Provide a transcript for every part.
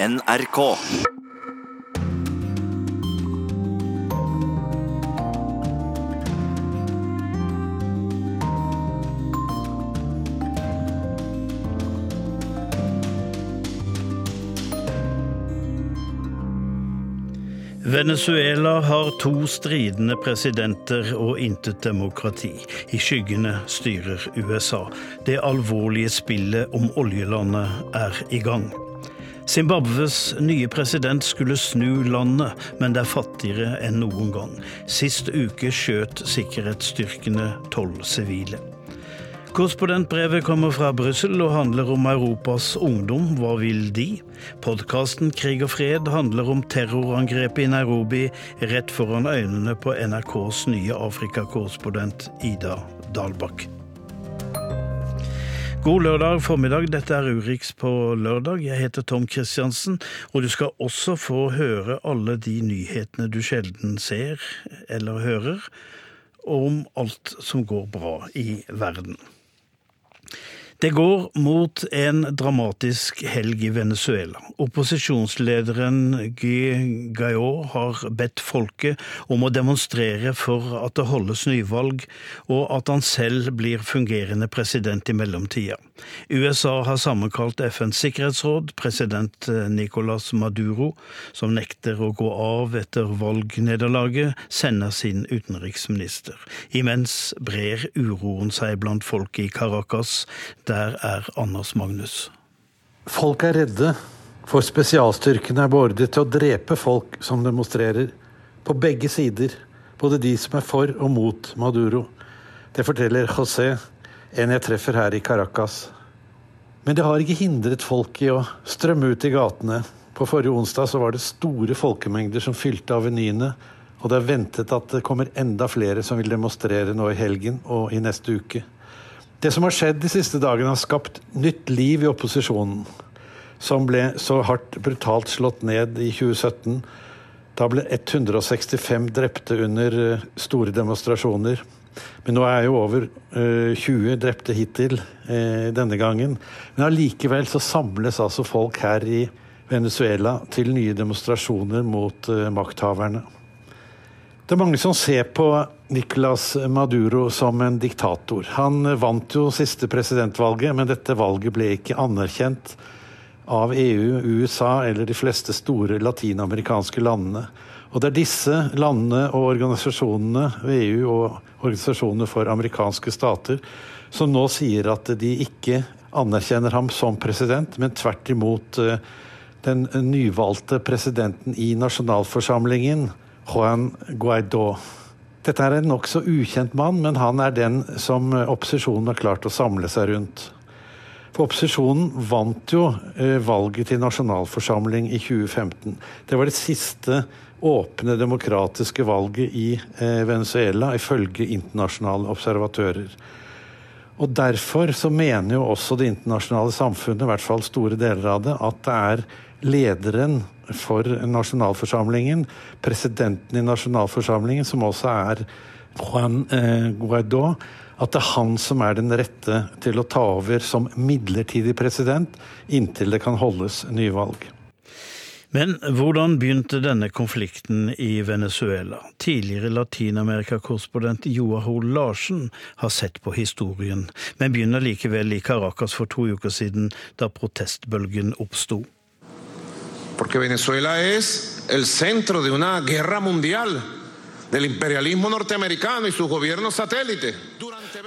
NRK. Venezuela har to stridende presidenter og intet demokrati. I skyggene styrer USA. Det alvorlige spillet om oljelandet er i gang. Zimbabwes nye president skulle snu landet, men det er fattigere enn noen gang. Sist uke skjøt sikkerhetsstyrkene tolv sivile. Korrespondentbrevet kommer fra Brussel og handler om Europas ungdom. Hva vil de? Podkasten Krig og fred handler om terrorangrepet i Nairobi rett foran øynene på NRKs nye Afrikakorrespondent Ida Dalbakk. God lørdag formiddag, dette er Urix på lørdag. Jeg heter Tom Kristiansen, og du skal også få høre alle de nyhetene du sjelden ser eller hører, om alt som går bra i verden. Det går mot en dramatisk helg i Venezuela. Opposisjonslederen Guy Gaillot har bedt folket om å demonstrere for at det holdes nyvalg, og at han selv blir fungerende president i mellomtida. USA har sammenkalt FNs sikkerhetsråd. President Nicolas Maduro, som nekter å gå av etter valgnederlaget, sender sin utenriksminister. Imens brer uroen seg blant folket i Caracas der er Anders Magnus. Folk er redde, for spesialstyrkene er beordret til å drepe folk som demonstrerer. På begge sider. Både de som er for og mot Maduro. Det forteller José, en jeg treffer her i Caracas. Men det har ikke hindret folk i å strømme ut i gatene. På forrige onsdag så var det store folkemengder som fylte avenyene. Og det er ventet at det kommer enda flere som vil demonstrere nå i helgen og i neste uke. Det som har skjedd de siste dagene, har skapt nytt liv i opposisjonen. Som ble så hardt brutalt slått ned i 2017. Da ble 165 drepte under eh, store demonstrasjoner. Men nå er jo over 20 eh, drepte hittil eh, denne gangen. Men allikevel så samles altså folk her i Venezuela til nye demonstrasjoner mot makthaverne. Det er mange som ser på Nicolas Maduro som en diktator. Han vant jo siste presidentvalget, men dette valget ble ikke anerkjent av EU, USA eller de fleste store latinamerikanske landene. Og det er disse landene og organisasjonene, EU og organisasjonene for amerikanske stater, som nå sier at de ikke anerkjenner ham som president, men tvert imot eh, den nyvalgte presidenten i nasjonalforsamlingen, Juan Guaidó. Dette er en nokså ukjent mann, men han er den som opposisjonen har klart å samle seg rundt. For opposisjonen vant jo eh, valget til nasjonalforsamling i 2015. Det var det siste åpne demokratiske valget i eh, Venezuela, ifølge internasjonale observatører. Og Derfor så mener jo også det internasjonale samfunnet, i hvert fall store deler av det, at det er lederen for nasjonalforsamlingen, presidenten i nasjonalforsamlingen, som også er Juan eh, Guaidó, at det er han som er den rette til å ta over som midlertidig president inntil det kan holdes nyvalg. Men hvordan begynte denne konflikten i Venezuela? Tidligere Latin-Amerika-korrespondent Joar Larsen har sett på historien, men begynner likevel i Caracas for to uker siden, da protestbølgen oppsto. Porque Venezuela es el centro de una guerra mundial del imperialismo norteamericano y sus gobiernos satélites.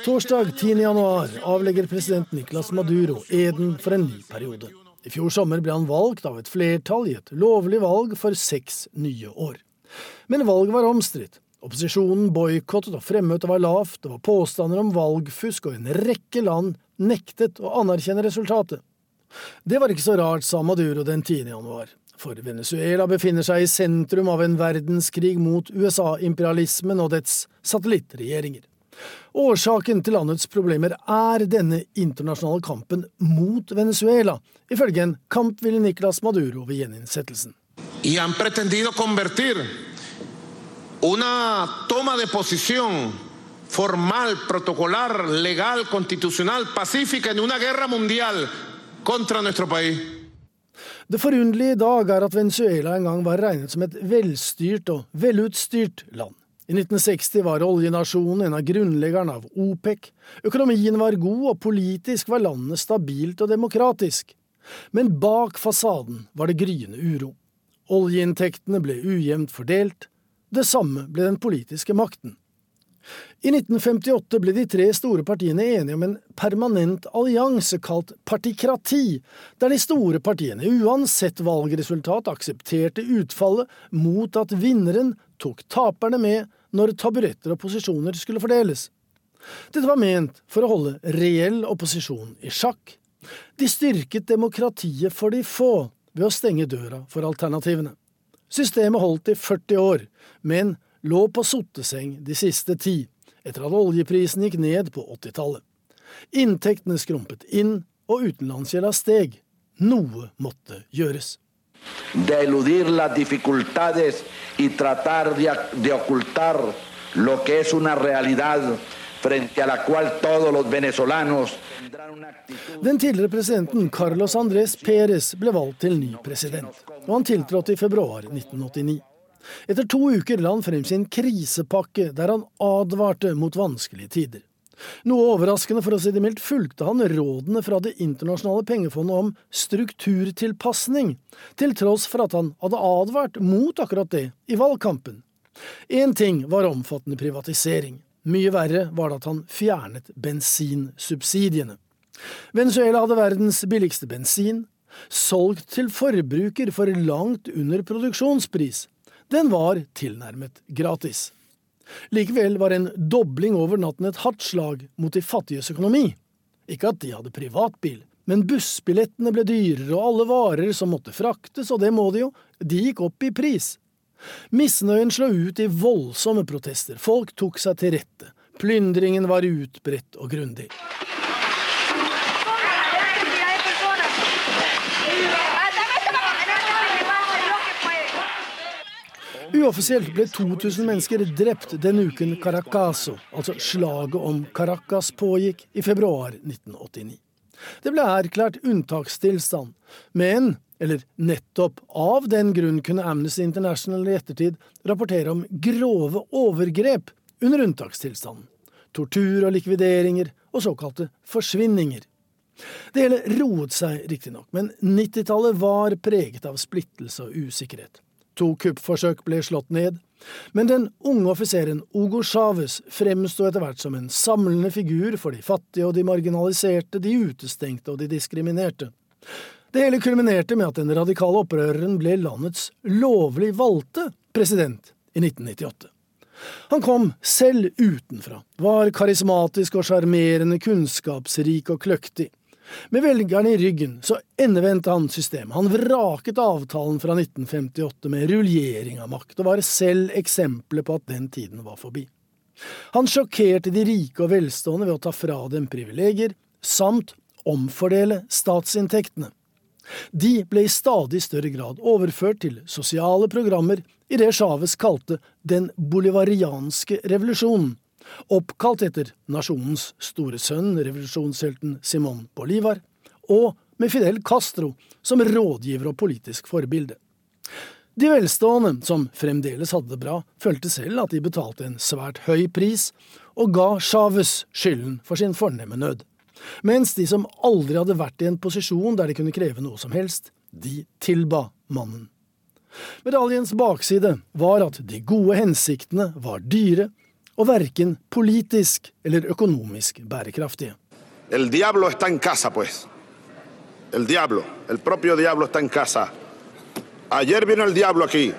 Torsdag 10. januar avlegger president Nicolas Maduro eden for en ny periode. I fjor sommer ble han valgt av et flertall i et lovlig valg for seks nye år. Men valget var omstridt. Opposisjonen boikottet og fremmøtet var lavt, det var påstander om valgfusk, og en rekke land nektet å anerkjenne resultatet. Det var ikke så rart, sa Maduro den 10. januar for Venezuela befinner seg i sentrum av en verdenskrig mot USA-imperialismen og dets satellittregjeringer. Årsaken til landets problemer er denne internasjonale kampen mot Venezuela, ifølge en kampvillig Nicolas Maduro ved gjeninnsettelsen. Y han pretendido convertir una toma de posición formal, protocolar, legal, constitucional, pacífica en una guerra mundial contra nuestro país. Det forunderlige i dag er at Venezuela en gang var regnet som et velstyrt og velutstyrt land. I 1960 var oljenasjonen en av grunnleggerne av OPEC, økonomien var god og politisk var landet stabilt og demokratisk. Men bak fasaden var det gryende uro. Oljeinntektene ble ujevnt fordelt, det samme ble den politiske makten. I 1958 ble de tre store partiene enige om en permanent allianse kalt partikrati, der de store partiene uansett valgresultat aksepterte utfallet mot at vinneren tok taperne med når taburetter og posisjoner skulle fordeles. Dette var ment for å holde reell opposisjon i sjakk. De styrket demokratiet for de få ved å stenge døra for alternativene. Systemet holdt i 40 år, men lå på sotteseng de siste ti, etter at oljeprisen gikk ned på 80-tallet. Inntektene skrumpet inn, og utenlandsgjelda steg. Noe måtte gjøres. De eludir las dificultades y tratar de, de ocultar lo que es una realidad frente a la cual todos los venezolanos den tidligere presidenten Carlos Andrés Pérez ble valgt til ny president, og han tiltrådte i februar 1989. Etter to uker la han frem sin krisepakke, der han advarte mot vanskelige tider. Noe overraskende, for å si det mildt, fulgte han rådene fra Det internasjonale pengefondet om strukturtilpasning, til tross for at han hadde advart mot akkurat det i valgkampen. Én ting var omfattende privatisering. Mye verre var det at han fjernet bensinsubsidiene. Venezuela hadde verdens billigste bensin, solgt til forbruker for langt under produksjonspris, den var tilnærmet gratis. Likevel var en dobling over natten et hardt slag mot de fattiges økonomi. Ikke at de hadde privatbil, men bussbillettene ble dyrere, og alle varer som måtte fraktes, og det må de jo, de gikk opp i pris. Misnøyen slo ut i voldsomme protester, folk tok seg til rette, plyndringen var utbredt og grundig. Uoffisielt ble 2000 mennesker drept den uken Caracaso, altså slaget om Caracas, pågikk i februar 1989. Det ble erklært unntakstilstand, men, eller nettopp av den grunn kunne Amnesty International i ettertid rapportere om grove overgrep under unntakstilstanden, tortur og likvideringer og såkalte forsvinninger. Det hele roet seg riktignok, men 90-tallet var preget av splittelse og usikkerhet. To kuppforsøk ble slått ned, men den unge offiseren Ogo Chávez fremsto etter hvert som en samlende figur for de fattige og de marginaliserte, de utestengte og de diskriminerte. Det hele kulminerte med at den radikale opprøreren ble landets lovlig valgte president i 1998. Han kom selv utenfra, var karismatisk og sjarmerende, kunnskapsrik og kløktig. Med velgerne i ryggen så endevendte han systemet. Han vraket avtalen fra 1958 med ruljering av makt, og var selv eksempelet på at den tiden var forbi. Han sjokkerte de rike og velstående ved å ta fra dem privilegier, samt omfordele statsinntektene. De ble i stadig større grad overført til sosiale programmer i det Chávez kalte den bolivarianske revolusjonen, oppkalt etter nasjonens store sønn, revolusjonshelten Simón Bolivar, og med Fidel Castro som rådgiver og politisk forbilde. De velstående, som fremdeles hadde det bra, følte selv at de betalte en svært høy pris, og ga Chávez skylden for sin fornemme nød. Mens de som aldri hadde vært i en posisjon der de kunne kreve noe som helst, de tilba mannen. Medaljens bakside var at de gode hensiktene var dyre, og verken politisk eller økonomisk bærekraftige. El diablo está en casa, pues. El diablo, el propio diablo está en casa. Ayer vino el diablo aquí.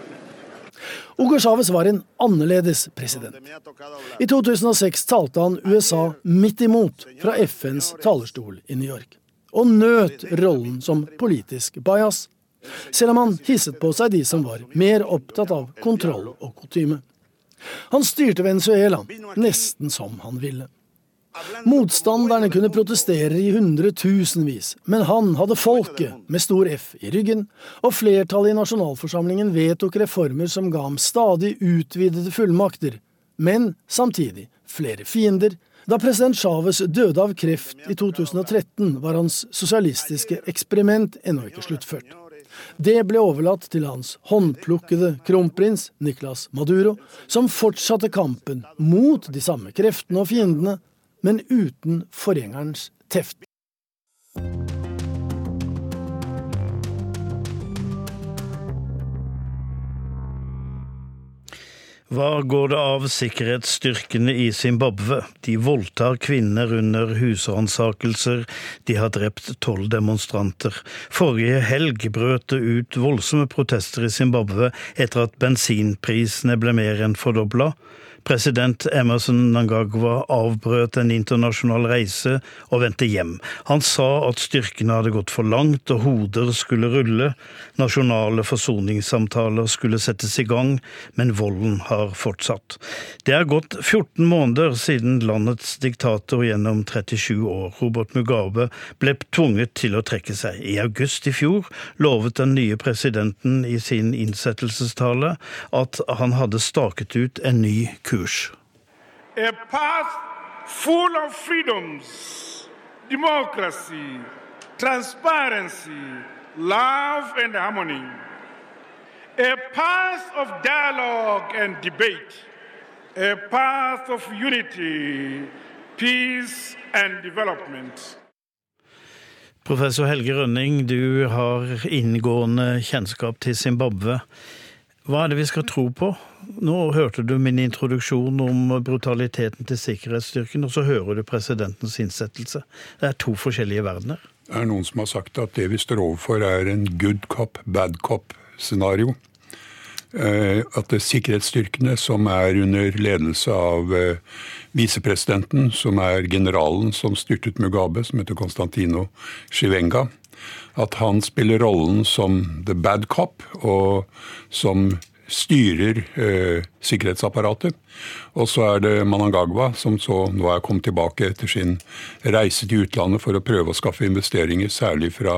Hugo Chávez var en annerledes president. I 2006 talte han USA midt imot fra FNs talerstol i New York, og nøt rollen som politisk bajas, selv om han hisset på seg de som var mer opptatt av kontroll og kutyme. Han styrte Venezuela nesten som han ville. Motstanderne kunne protestere i hundretusenvis, men han hadde folket, med stor F, i ryggen, og flertallet i nasjonalforsamlingen vedtok reformer som ga ham stadig utvidede fullmakter, men samtidig flere fiender. Da president Chávez døde av kreft i 2013, var hans sosialistiske eksperiment ennå ikke sluttført. Det ble overlatt til hans håndplukkede kronprins Nicolas Maduro, som fortsatte kampen mot de samme kreftene og fiendene, men uten forgjengerens teft. Hva går det av sikkerhetsstyrkene i Zimbabwe? De voldtar kvinner under husransakelser, de har drept tolv demonstranter. Forrige helg brøt det ut voldsomme protester i Zimbabwe etter at bensinprisene ble mer enn fordobla. President Emerson Nangagwa avbrøt en internasjonal reise og vendte hjem. Han sa at styrkene hadde gått for langt og hoder skulle rulle. Nasjonale forsoningssamtaler skulle settes i gang, men volden har fortsatt. Det er gått 14 måneder siden landets diktator gjennom 37 år, Robert Mugabe, ble tvunget til å trekke seg. I august i fjor lovet den nye presidenten i sin innsettelsestale at han hadde staket ut en ny kurs kurs. A path full of freedoms, democracy, transparency, love and harmony. A path of dialogue and debate. A path of unity, peace and development. Professor Helge Rønning, du har inngående kjennskap til Zimbabwe. Hva er det vi skal tro på? Nå hørte du min introduksjon om brutaliteten til sikkerhetsstyrken, og så hører du presidentens innsettelse. Det er to forskjellige verdener. Det er noen som har sagt at det vi står overfor er en good cop, bad cop-scenario. Eh, at det er sikkerhetsstyrkene som er under ledelse av eh, visepresidenten, som er generalen som styrtet Mugabe, som heter Konstantino Shivenga, at han spiller rollen som the bad cop, og som styrer eh, sikkerhetsapparatet. Og så er det Manangagwa, som så nå er kommet tilbake etter sin reise til utlandet for å prøve å skaffe investeringer, særlig fra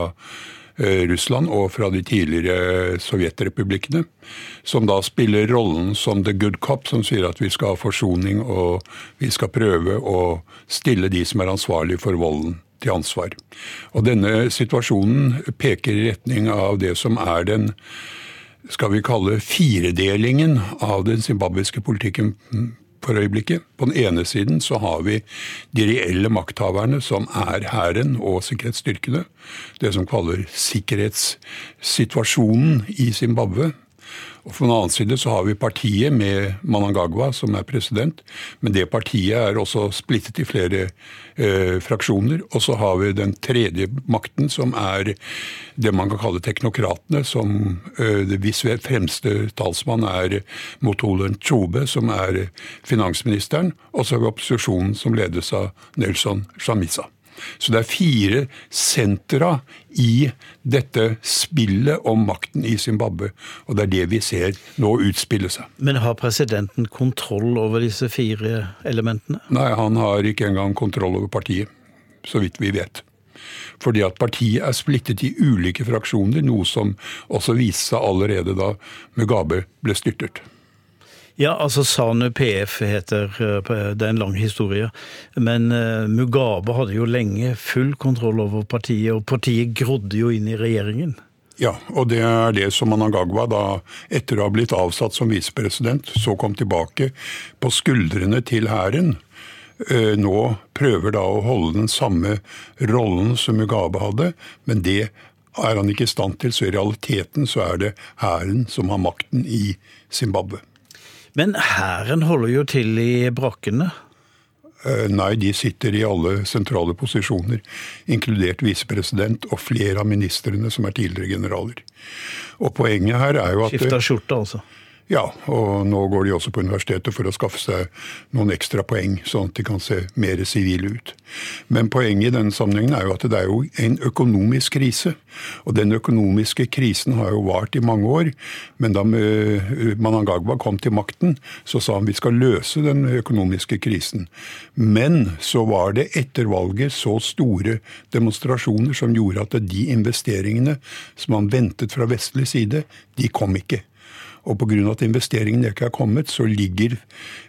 eh, Russland og fra de tidligere sovjetrepublikkene. Som da spiller rollen som the good cop, som sier at vi skal ha forsoning og vi skal prøve å stille de som er ansvarlige for volden til ansvar. Og denne situasjonen peker i retning av det som er den skal vi kalle firedelingen av den zimbabwiske politikken for øyeblikket. På den ene siden så har vi de reelle makthaverne, som er hæren og sikkerhetsstyrkene. Det som kaller sikkerhetssituasjonen i Zimbabwe. Og På den annen side så har vi partiet med Manangagwa som er president. Men det partiet er også splittet i flere eh, fraksjoner. Og så har vi den tredje makten, som er det man kan kalle teknokratene. Som eh, visuelt fremste talsmann er Motolen Chobe, som er finansministeren. Og så har vi opposisjonen, som ledes av Nelson Shamisa. Så det er fire sentra i dette spillet om makten i Zimbabwe. Og det er det vi ser nå utspille seg. Men har presidenten kontroll over disse fire elementene? Nei, han har ikke engang kontroll over partiet, så vidt vi vet. Fordi at partiet er splittet i ulike fraksjoner, noe som også viste seg allerede da Mugabe ble styrtet. Ja, altså SANU PF heter eh, Det er en lang historie. Men eh, Mugabe hadde jo lenge full kontroll over partiet, og partiet grodde jo inn i regjeringen. Ja, og det er det som Managagwa, da etter å ha blitt avsatt som visepresident, så kom tilbake på skuldrene til hæren. Eh, nå prøver da å holde den samme rollen som Mugabe hadde, men det er han ikke i stand til. Så i realiteten så er det hæren som har makten i Zimbabwe. Men hæren holder jo til i brakkene? Eh, nei, de sitter i alle sentrale posisjoner, inkludert visepresident og flere av ministrene som er tidligere generaler. Og poenget her er jo at Skifta skjorte, altså? Ja, og nå går de også på universitetet for å skaffe seg noen ekstra poeng, sånn at de kan se mer sivile ut. Men poenget i denne sammenhengen er jo at det er jo en økonomisk krise. Og den økonomiske krisen har jo vart i mange år. Men da Manangagwa kom til makten, så sa han vi skal løse den økonomiske krisen. Men så var det etter valget så store demonstrasjoner som gjorde at de investeringene som man ventet fra vestlig side, de kom ikke. Og pga. at investeringene ikke er kommet, så ligger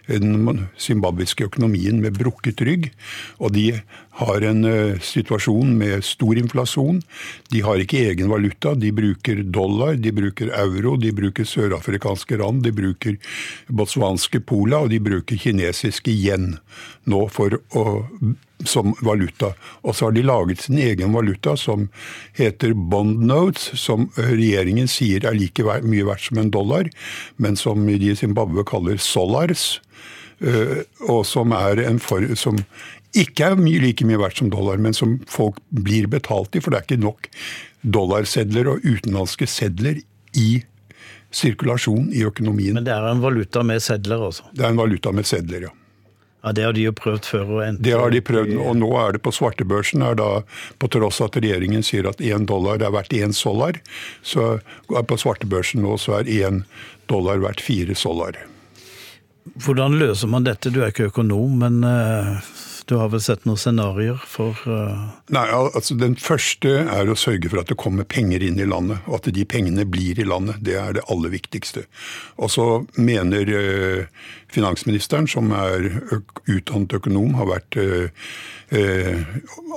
den zimbabwiske økonomien med brukket rygg. Og de har en uh, situasjon med stor inflasjon. De har ikke egen valuta. De bruker dollar, de bruker euro, de bruker sørafrikanske rand, de bruker botswanske pola, og de bruker kinesiske yen nå for å som valuta. Og så har de laget sin egen valuta som heter bond notes, som regjeringen sier er like mye verdt som en dollar, men som de i Zimbabwe kaller solars. Eh, og som, en for, som ikke er mye, like mye verdt som dollar, men som folk blir betalt i, for det er ikke nok dollarsedler og utenlandske sedler i sirkulasjon i økonomien. Men det er en valuta med sedler, altså? Det er en valuta med sedler, ja. Ja, Det har de jo prøvd før. Og det har de prøvd, og nå er det på svartebørsen. er da, På tross at regjeringen sier at én dollar er verdt én solar, så er på svartebørsen nå så er én dollar verdt fire solar. Hvordan løser man dette? Du er ikke økonom, men uh, du har vel sett noen scenarioer for uh... Nei, altså Den første er å sørge for at det kommer penger inn i landet, og at de pengene blir i landet. Det er det aller viktigste. Og så mener uh, finansministeren, som er utdannet økonom, har vært uh,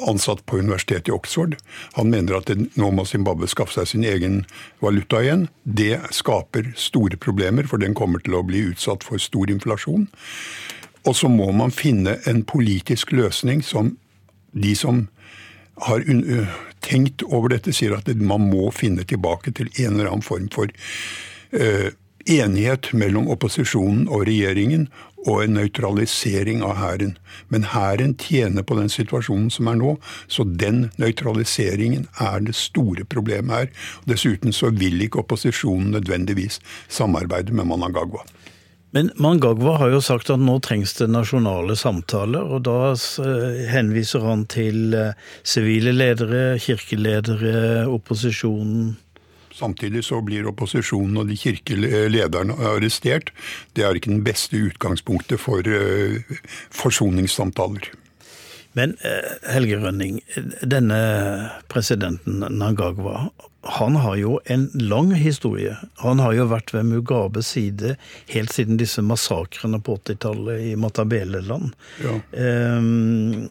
ansatt på universitetet i Oxford. Han mener at det, nå må Zimbabwe skaffe seg sin egen valuta igjen. Det skaper store problemer, for den kommer til å bli utsatt for stor inflasjon. Og så må man finne en politisk løsning som de som har tenkt over dette, sier at man må finne tilbake til en eller annen form for enighet mellom opposisjonen og regjeringen og en nøytralisering av hæren. Men hæren tjener på den situasjonen som er nå, så den nøytraliseringen er det store problemet her. Dessuten så vil ikke opposisjonen nødvendigvis samarbeide med Manangagwa. Men Mangagwa har jo sagt at nå trengs det nasjonale samtaler, og da eh, henviser han til eh, sivile ledere, kirkeledere, opposisjonen. Samtidig så blir opposisjonen og de kirkelederne arrestert. Det er ikke den beste utgangspunktet for eh, forsoningssamtaler. Men Helge Rønning, denne presidenten Nangagwa han har jo en lang historie. Han har jo vært ved Mugabes side helt siden disse massakrene på 80-tallet i Matabeleland. Ja. Um,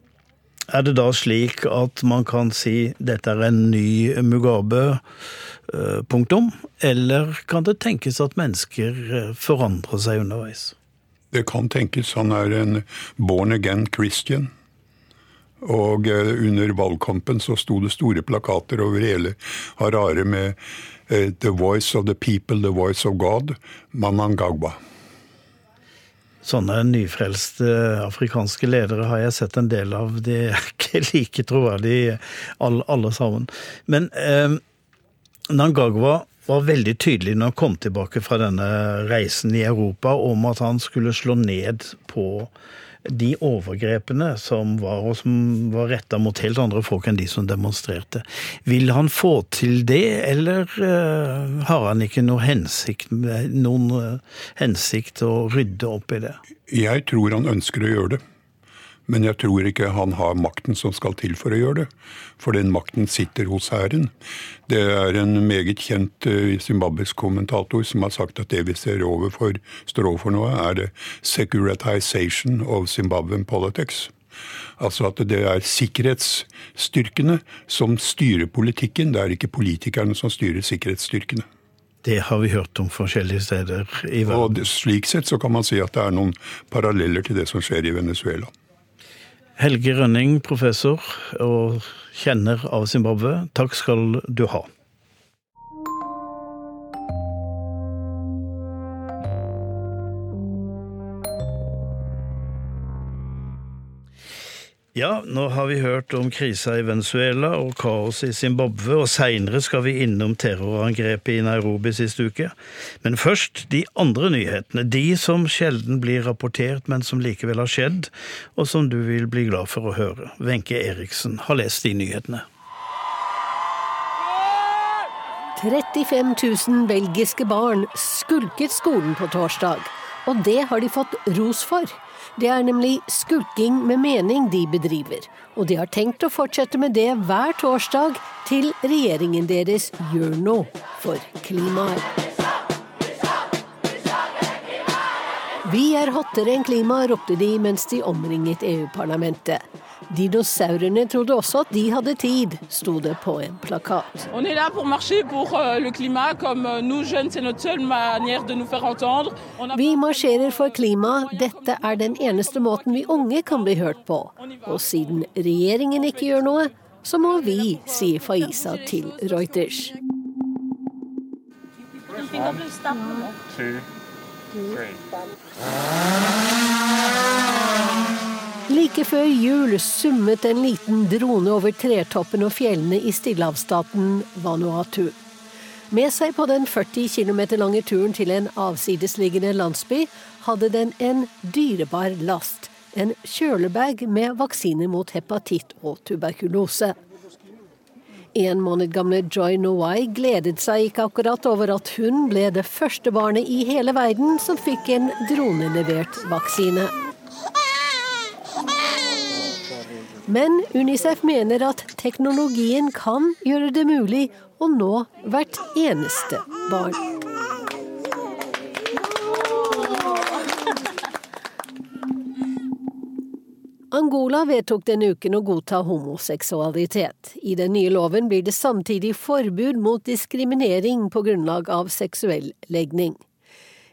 er det da slik at man kan si dette er en ny Mugabe, uh, punktum? Eller kan det tenkes at mennesker uh, forandrer seg underveis? Det kan tenkes. Han er en born again Christian. Og eh, under valgkampen så sto det store plakater over hele Harare med eh, 'The voice of the people, the voice of God', Manangagwa. Sånne nyfrelste afrikanske ledere har jeg sett en del av. De er ikke like troverdige alle, alle sammen. Men eh, Nangagwa var veldig tydelig når han kom tilbake fra denne reisen i Europa om at han skulle slå ned på de overgrepene som var, og som var retta mot helt andre folk enn de som demonstrerte. Vil han få til det, eller uh, har han ikke noe hensikt, noen uh, hensikt å rydde opp i det? Jeg tror han ønsker å gjøre det. Men jeg tror ikke han har makten som skal til for å gjøre det. For den makten sitter hos hæren. Det er en meget kjent uh, zimbabwisk kommentator som har sagt at det vi ser overfor, står overfor nå, er det securitization of Zimbabwean politics. Altså at det er sikkerhetsstyrkene som styrer politikken, det er ikke politikerne som styrer sikkerhetsstyrkene. Det har vi hørt om forskjellige steder i verden. Og Slik sett så kan man si at det er noen paralleller til det som skjer i Venezuela. Helge Rønning, professor og kjenner av Zimbabwe, takk skal du ha. Ja, nå har vi hørt om krisa i Venezuela og kaos i Zimbabwe, og seinere skal vi innom terrorangrepet i Nairobi sist uke. Men først de andre nyhetene, de som sjelden blir rapportert, men som likevel har skjedd, og som du vil bli glad for å høre. Wenche Eriksen har lest de nyhetene. 35 000 belgiske barn skulket skolen på torsdag, og det har de fått ros for. Det er nemlig skulking med mening de bedriver, og de har tenkt å fortsette med det hver torsdag til regjeringen deres gjør noe for klimaet. Vi er hottere enn klima, ropte de mens de omringet EU-parlamentet. Dinosaurene trodde også at de hadde tid, sto det på en plakat. Euh, vi marsjerer for klima, dette er den eneste måten vi unge kan bli hørt på. Og siden regjeringen ikke gjør noe, så må vi, sier Faiza til Reuters. One, two, Like før jul summet en liten drone over tretoppen og fjellene i stillehavsstaten Vanuatu. Med seg på den 40 km lange turen til en avsidesliggende landsby hadde den en dyrebar last. En kjølebag med vaksiner mot hepatitt og tuberkulose. En måned gamle Joy Nowai gledet seg ikke akkurat over at hun ble det første barnet i hele verden som fikk en dronelevert vaksine. Men Unicef mener at teknologien kan gjøre det mulig å nå hvert eneste barn. Angola vedtok denne uken å godta homoseksualitet. I den nye loven blir det samtidig forbud mot diskriminering på grunnlag av seksuell legning.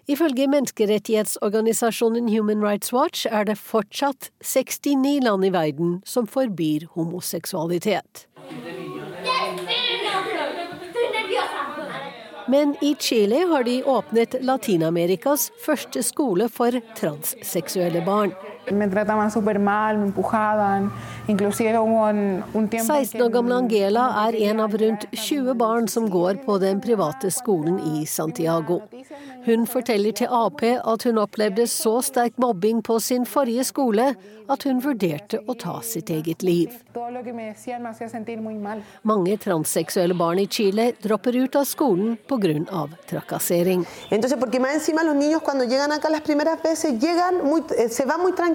Ifølge menneskerettighetsorganisasjonen Human Rights Watch er det fortsatt 69 land i verden som forbyr homoseksualitet. Men i Chile har de åpnet Latin-Amerikas første skole for transseksuelle barn. Me trataban súper mal, me empujaban. Inclusive hubo un tiempo 16 år gamle Angela er en av rundt 20 barn som går på den private skolen i Santiago. Hun forteller til Ap at hun opplevde så sterk mobbing på sin forrige skole at hun vurderte å ta sitt eget liv. Mange transseksuelle barn i Chile dropper ut av skolen pga. trakassering. Entonces, porque más encima los niños cuando llegan acá las primeras veces llegan muy, se van muy tranquilos.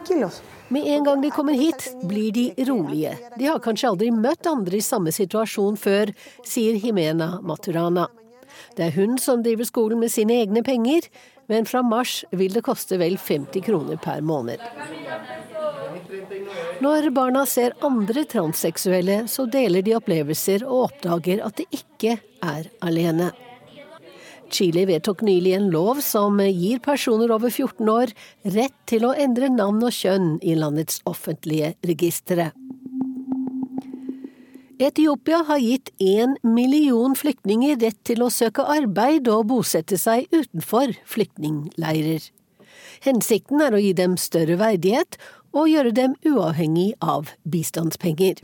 Med en gang de kommer hit, blir de rolige. De har kanskje aldri møtt andre i samme situasjon før, sier Himena Maturana. Det er hun som driver skolen med sine egne penger, men fra mars vil det koste vel 50 kroner per måned. Når barna ser andre transseksuelle, så deler de opplevelser og oppdager at de ikke er alene. Chile vedtok nylig en lov som gir personer over 14 år rett til å endre navn og kjønn i landets offentlige registre. Etiopia har gitt én million flyktninger rett til å søke arbeid og bosette seg utenfor flyktningleirer. Hensikten er å gi dem større verdighet og gjøre dem uavhengig av bistandspenger.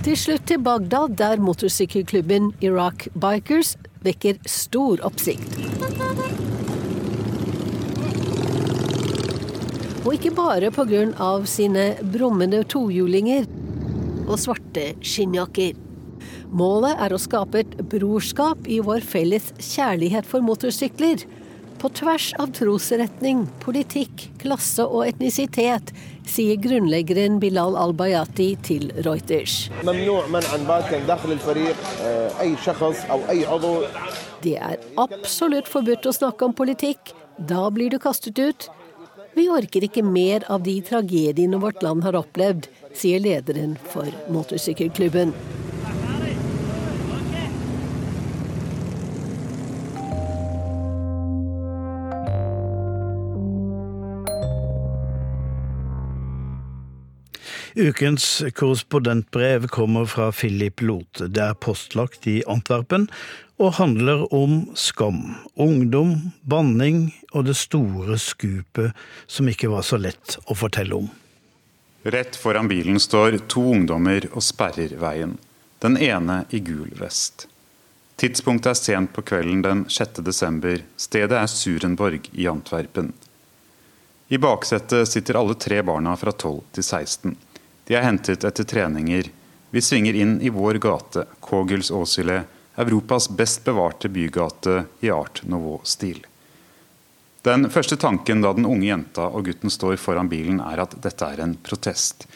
Til slutt til Bagdad, der motorsykkelklubben Iraq Bikers vekker stor oppsikt. Og ikke bare pga. sine brummende tohjulinger og svarte skinnjakker. Målet er å skape et brorskap i vår felles kjærlighet for motorsykler på tvers av trosretning, politikk, klasse og etnisitet, sier grunnleggeren Bilal al-Bayati til Reuters. Det er absolutt forbudt å snakke om politikk. Da blir du kastet ut. Vi orker ikke mer av de tragediene vårt land har opplevd, sier lederen for motorsykkelklubben. Ukens korrespondentbrev kommer fra Philip Lote. Det er postlagt i Antwerpen og handler om skam, ungdom, banning og det store skupet som ikke var så lett å fortelle om. Rett foran bilen står to ungdommer og sperrer veien. Den ene i gul vest. Tidspunktet er sent på kvelden den 6. desember. Stedet er Surenborg i Antwerpen. I baksetet sitter alle tre barna fra 12 til 16. De er hentet etter treninger. Vi svinger inn i vår gate, Kogels Åsile, Europas best bevarte bygate i art nouveau-stil. Den første tanken da den unge jenta og gutten står foran bilen, er at dette er en protest.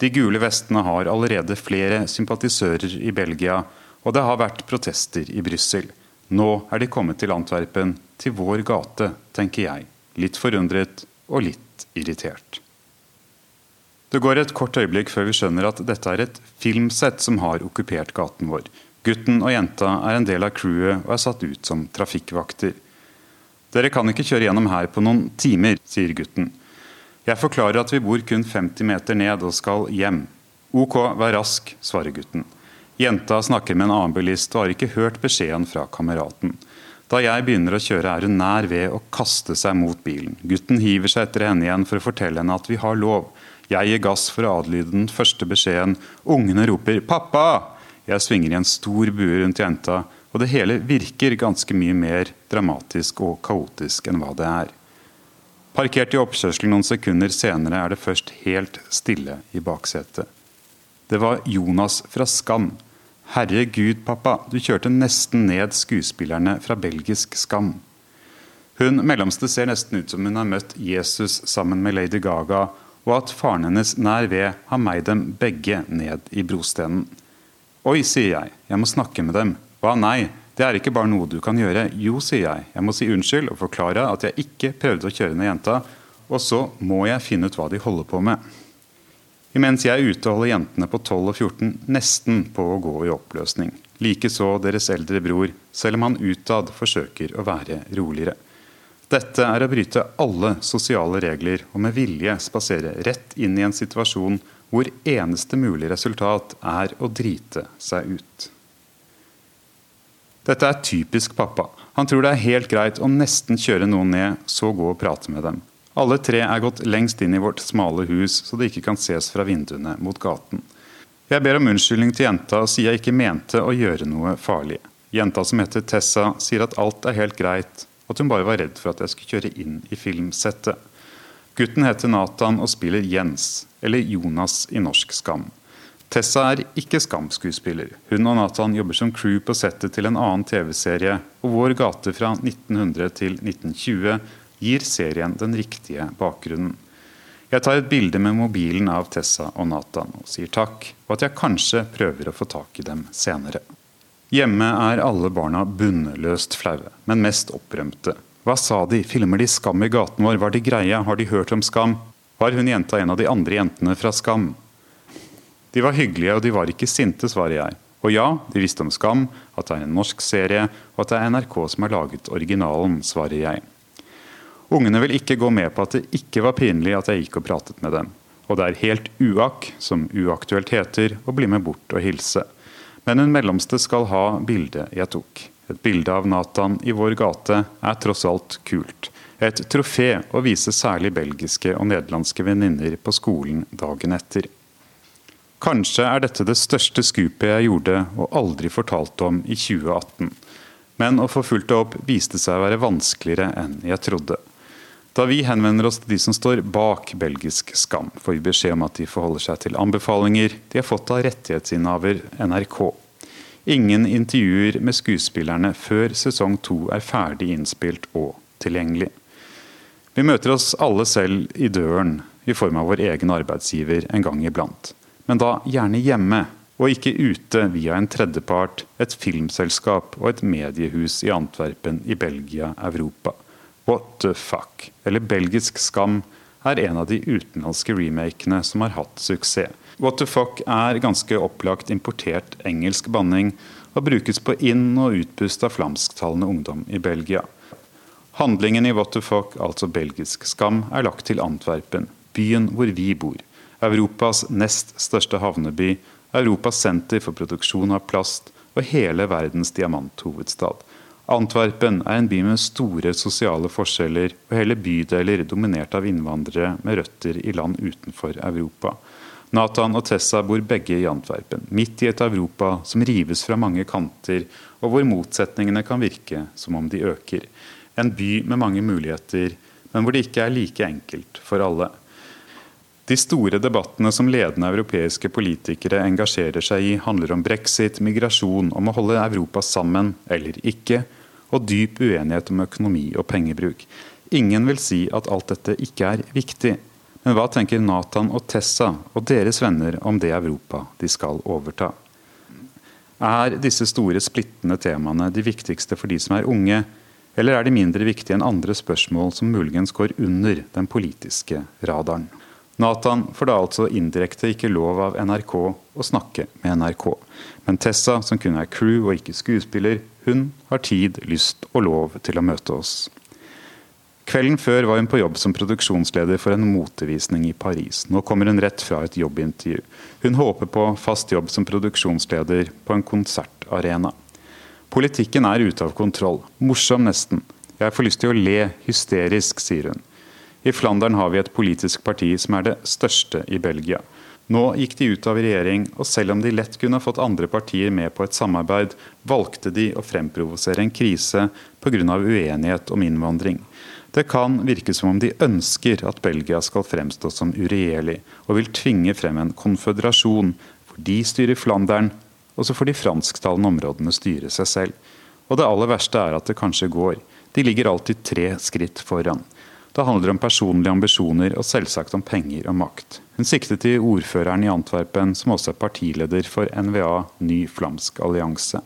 De gule vestene har allerede flere sympatisører i Belgia, og det har vært protester i Brussel. Nå er de kommet til Antwerpen, til vår gate, tenker jeg, litt forundret og litt irritert. Det går et kort øyeblikk før vi skjønner at dette er et filmsett som har okkupert gaten vår. Gutten og jenta er en del av crewet og er satt ut som trafikkvakter. Dere kan ikke kjøre gjennom her på noen timer, sier gutten. Jeg forklarer at vi bor kun 50 meter ned og skal hjem. Ok, vær rask, svarer gutten. Jenta snakker med en annen bilist og har ikke hørt beskjeden fra kameraten. Da jeg begynner å kjøre, er hun nær ved å kaste seg mot bilen. Gutten hiver seg etter henne igjen for å fortelle henne at vi har lov. Jeg gir gass for å adlyde den første beskjeden. Ungene roper 'pappa'. Jeg svinger i en stor bue rundt jenta, og det hele virker ganske mye mer dramatisk og kaotisk enn hva det er. Parkert i oppkjørselen noen sekunder senere er det først helt stille i baksetet. Det var Jonas fra Skam. Herregud, pappa, du kjørte nesten ned skuespillerne fra belgisk Skam. Hun mellomste ser nesten ut som hun har møtt Jesus sammen med Lady Gaga, og at faren hennes nær ved har meid dem begge ned i brostenen. Oi, sier jeg, jeg må snakke med dem. Hva, nei, det er ikke bare noe du kan gjøre. Jo, sier jeg, jeg må si unnskyld og forklare at jeg ikke prøvde å kjøre ned jenta, og så må jeg finne ut hva de holder på med. Imens jeg er ute og holder jentene på 12 og 14 nesten på å gå i oppløsning. Likeså deres eldre bror, selv om han utad forsøker å være roligere. Dette er å bryte alle sosiale regler og med vilje spasere rett inn i en situasjon hvor eneste mulig resultat er å drite seg ut. Dette er typisk pappa. Han tror det er helt greit å nesten kjøre noen ned, så gå og prate med dem. Alle tre er gått lengst inn i vårt smale hus, så det ikke kan ses fra vinduene mot gaten. Jeg ber om unnskyldning til jenta og sier jeg ikke mente å gjøre noe farlig. Jenta som heter Tessa, sier at alt er helt greit, at hun bare var redd for at jeg skulle kjøre inn i filmsettet. Gutten heter Nathan og spiller Jens, eller Jonas i norsk Skam. Tessa er ikke Skam-skuespiller. Hun og Nathan jobber som crew på settet til en annen TV-serie, og Vår gate fra 1900 til 1920 gir serien den riktige bakgrunnen. Jeg tar et bilde med mobilen av Tessa og Nathan og sier takk, og at jeg kanskje prøver å få tak i dem senere. Hjemme er alle barna bunnløst flaue, men mest opprømte. Hva sa de, filmer de Skam i gaten vår, var de greie, har de hørt om Skam? Var hun jenta en av de andre jentene fra Skam? De var hyggelige, og de var ikke sinte, svarer jeg. Og ja, de visste om Skam, at det er en norsk serie, og at det er NRK som har laget originalen, svarer jeg. Ungene vil ikke gå med på at det ikke var pinlig at jeg gikk og pratet med dem. Og det er helt uak, som uaktuelt heter, å bli med bort og hilse. Men hun mellomste skal ha bildet jeg tok. Et bilde av Nathan i vår gate er tross alt kult. Et trofé å vise særlig belgiske og nederlandske venninner på skolen dagen etter. Kanskje er dette det største skupet jeg gjorde og aldri fortalte om i 2018. Men å få fulgt det opp viste seg å være vanskeligere enn jeg trodde. Da vi henvender oss til de som står bak belgisk skam, får vi beskjed om at de forholder seg til anbefalinger de har fått av rettighetsinnehaver NRK. Ingen intervjuer med skuespillerne før sesong to er ferdig innspilt og tilgjengelig. Vi møter oss alle selv i døren i form av vår egen arbeidsgiver en gang iblant. Men da gjerne hjemme, og ikke ute via en tredjepart, et filmselskap og et mediehus i Antwerpen i Belgia, Europa. What the fuck? Eller Belgisk skam er en av de utenlandske remakene som har hatt suksess. What the fuck er ganske opplagt importert engelsk banning og brukes på inn- og utpust av flamsktalende ungdom i Belgia. Handlingen i What the fuck, altså belgisk skam, er lagt til Antwerpen, byen hvor vi bor. Europas nest største havneby, Europas senter for produksjon av plast og hele verdens diamanthovedstad. Antwerpen er en by med store sosiale forskjeller, og hele bydeler dominert av innvandrere med røtter i land utenfor Europa. Nathan og Tessa bor begge i Antwerpen, midt i et Europa som rives fra mange kanter, og hvor motsetningene kan virke som om de øker. En by med mange muligheter, men hvor det ikke er like enkelt for alle. De store debattene som ledende europeiske politikere engasjerer seg i, handler om brexit, migrasjon, om å holde Europa sammen eller ikke, og dyp uenighet om økonomi og pengebruk. Ingen vil si at alt dette ikke er viktig. Men hva tenker Nathan og Tessa og deres venner om det Europa de skal overta? Er disse store splittende temaene de viktigste for de som er unge, eller er de mindre viktige enn andre spørsmål som muligens går under den politiske radaren? Nathan får da altså indirekte ikke lov av NRK å snakke med NRK. Men Tessa, som kun er crew og ikke skuespiller, hun har tid, lyst og lov til å møte oss. Kvelden før var hun på jobb som produksjonsleder for en motevisning i Paris. Nå kommer hun rett fra et jobbintervju. Hun håper på fast jobb som produksjonsleder på en konsertarena. Politikken er ute av kontroll. Morsom, nesten. Jeg får lyst til å le hysterisk, sier hun. I Flandern har vi et politisk parti som er det største i Belgia. Nå gikk de ut av regjering, og selv om de lett kunne fått andre partier med på et samarbeid, valgte de å fremprovosere en krise pga. uenighet om innvandring. Det kan virke som om de ønsker at Belgia skal fremstå som uregjerlig, og vil tvinge frem en konføderasjon hvor de styrer Flandern, og så får de fransktalende områdene styre seg selv. Og det aller verste er at det kanskje går. De ligger alltid tre skritt foran. Det handler om personlige ambisjoner og selvsagt om penger og makt. Hun siktet til ordføreren i Antwerpen, som også er partileder for NVA, Ny flamsk allianse.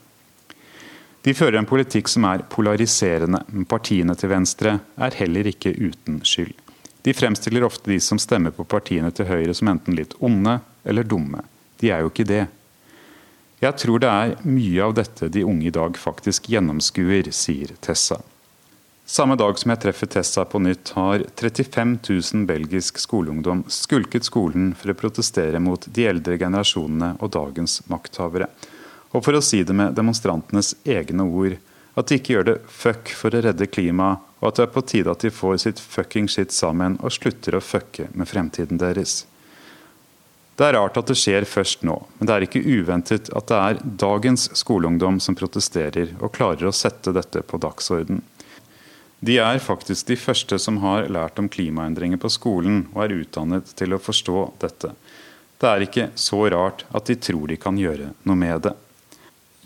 De fører en politikk som er polariserende, men partiene til venstre er heller ikke uten skyld. De fremstiller ofte de som stemmer på partiene til høyre som enten litt onde eller dumme. De er jo ikke det. Jeg tror det er mye av dette de unge i dag faktisk gjennomskuer, sier Tessa. Samme dag som jeg treffer Tessa på nytt, har 35 000 belgisk skoleungdom skulket skolen for å protestere mot de eldre generasjonene og dagens makthavere. Og for å si det med demonstrantenes egne ord, at de ikke gjør det fuck for å redde klimaet, og at det er på tide at de får sitt fucking shit sammen og slutter å fucke med fremtiden deres. Det er rart at det skjer først nå, men det er ikke uventet at det er dagens skoleungdom som protesterer og klarer å sette dette på dagsorden. De er faktisk de første som har lært om klimaendringer på skolen og er utdannet til å forstå dette. Det er ikke så rart at de tror de kan gjøre noe med det.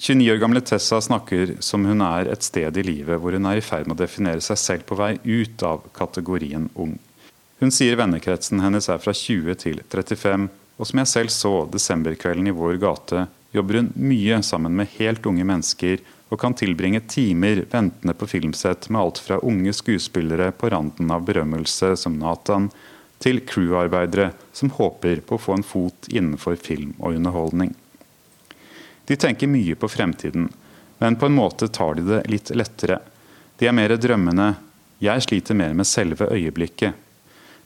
29 år gamle Tessa snakker som hun er et sted i livet hvor hun er i ferd med å definere seg selv på vei ut av kategorien ung. Hun sier vennekretsen hennes er fra 20 til 35, og som jeg selv så desemberkvelden i vår gate, jobber hun mye sammen med helt unge mennesker og kan tilbringe timer ventende på filmsett med alt fra unge skuespillere på randen av berømmelse som Nathan, til crew-arbeidere som håper på å få en fot innenfor film og underholdning. De tenker mye på fremtiden, men på en måte tar de det litt lettere. De er mer drømmende. Jeg sliter mer med selve øyeblikket.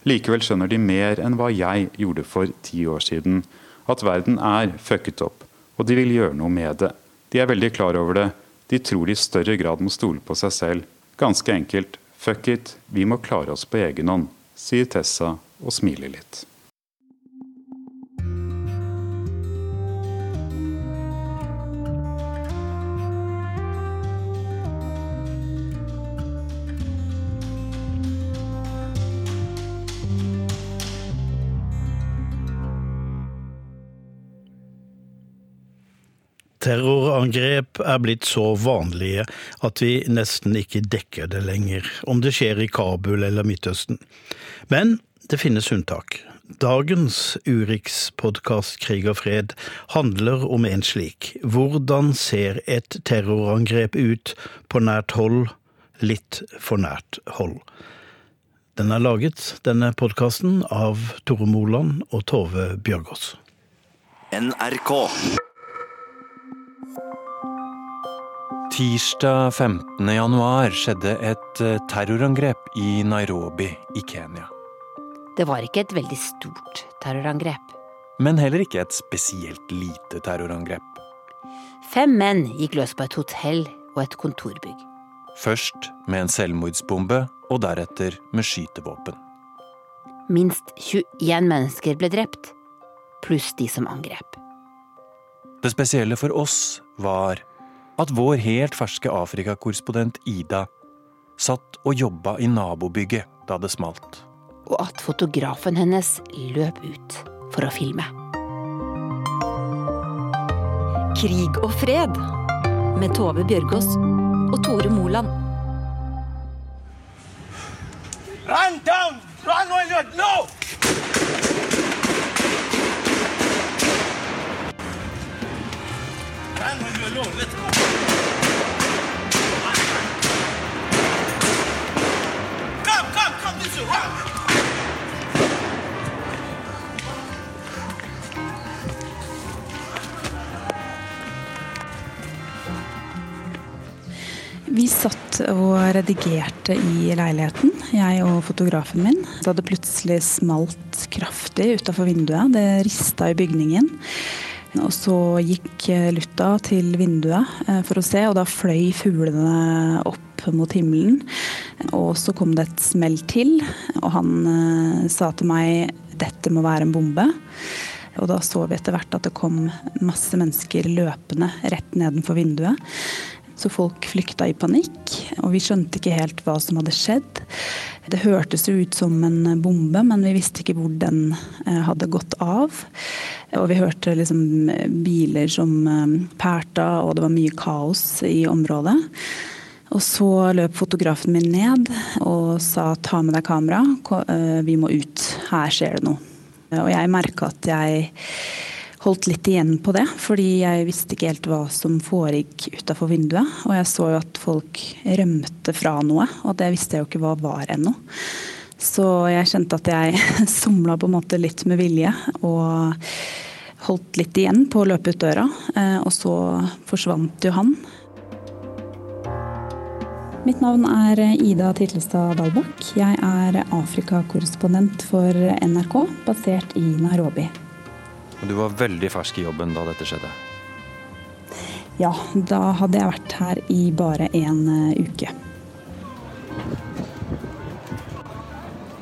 Likevel skjønner de mer enn hva jeg gjorde for ti år siden. At verden er fucket opp, og de vil gjøre noe med det. De er veldig klar over det. De tror de i større grad må stole på seg selv. Ganske enkelt. Fuck it, vi må klare oss på egen hånd, sier Tessa og smiler litt. Terrorangrep er blitt så vanlige at vi nesten ikke dekker det lenger, om det skjer i Kabul eller Midtøsten. Men det finnes unntak. Dagens Urix-podkast Krig og fred handler om en slik. Hvordan ser et terrorangrep ut på nært hold, litt for nært hold? Den er laget, denne podkasten, av Tore Moland og Tove Bjørgaas. NRK. Tirsdag 15. januar skjedde et eh, terrorangrep i Nairobi i Kenya. Det var ikke et veldig stort terrorangrep. Men heller ikke et spesielt lite terrorangrep. Fem menn gikk løs på et hotell og et kontorbygg. Først med en selvmordsbombe, og deretter med skytevåpen. Minst 21 mennesker ble drept, pluss de som angrep. Det spesielle for oss var at vår helt ferske Afrikakorrespondent Ida satt og jobba i nabobygget da det smalt. Og at fotografen hennes løp ut for å filme. Krig og fred med Tove Bjørgaas og Tore Moland. Run down! Run while you're no! Vi satt og redigerte i leiligheten, jeg og fotografen min. Det hadde plutselig smalt kraftig utafor vinduet. Det rista i bygningen. Og så gikk Lutta til vinduet eh, for å se, og da fløy fuglene opp mot himmelen. Og så kom det et smell til, og han eh, sa til meg dette må være en bombe. Og da så vi etter hvert at det kom masse mennesker løpende rett nedenfor vinduet. Så folk flykta i panikk, og vi skjønte ikke helt hva som hadde skjedd. Det hørtes jo ut som en bombe, men vi visste ikke hvor den eh, hadde gått av. Og vi hørte liksom biler som pælta, og det var mye kaos i området. Og så løp fotografen min ned og sa ta med deg kamera, eh, vi må ut, her skjer det noe. Og jeg merka at jeg holdt litt igjen på det, fordi jeg visste ikke helt hva som foregikk utafor vinduet. Og jeg så jo at folk rømte fra noe, og det visste jeg jo ikke hva var ennå. Så jeg kjente at jeg somla på en måte litt med vilje og holdt litt igjen på å løpe ut døra. eh, Og så forsvant jo han. Mitt navn er Ida Titlestad Dalbakk. Jeg er Afrikakorrespondent for NRK, basert i Nairobi. Og Du var veldig fersk i jobben da dette skjedde. Ja, da hadde jeg vært her i bare en eh, uke.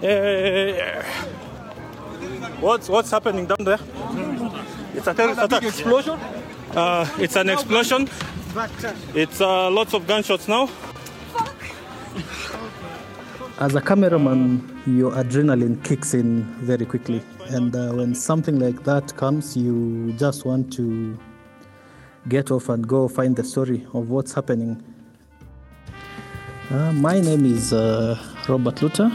Eh, what's what's happening down there? It's a terrorist attack. explosion. Uh, it's an explosion. It's uh, lots of gunshots now. As a cameraman, your adrenaline kicks in very quickly. And uh, when something like that comes, you just want to get off and go find the story of what's happening. Uh, my name is uh, Robert Luther,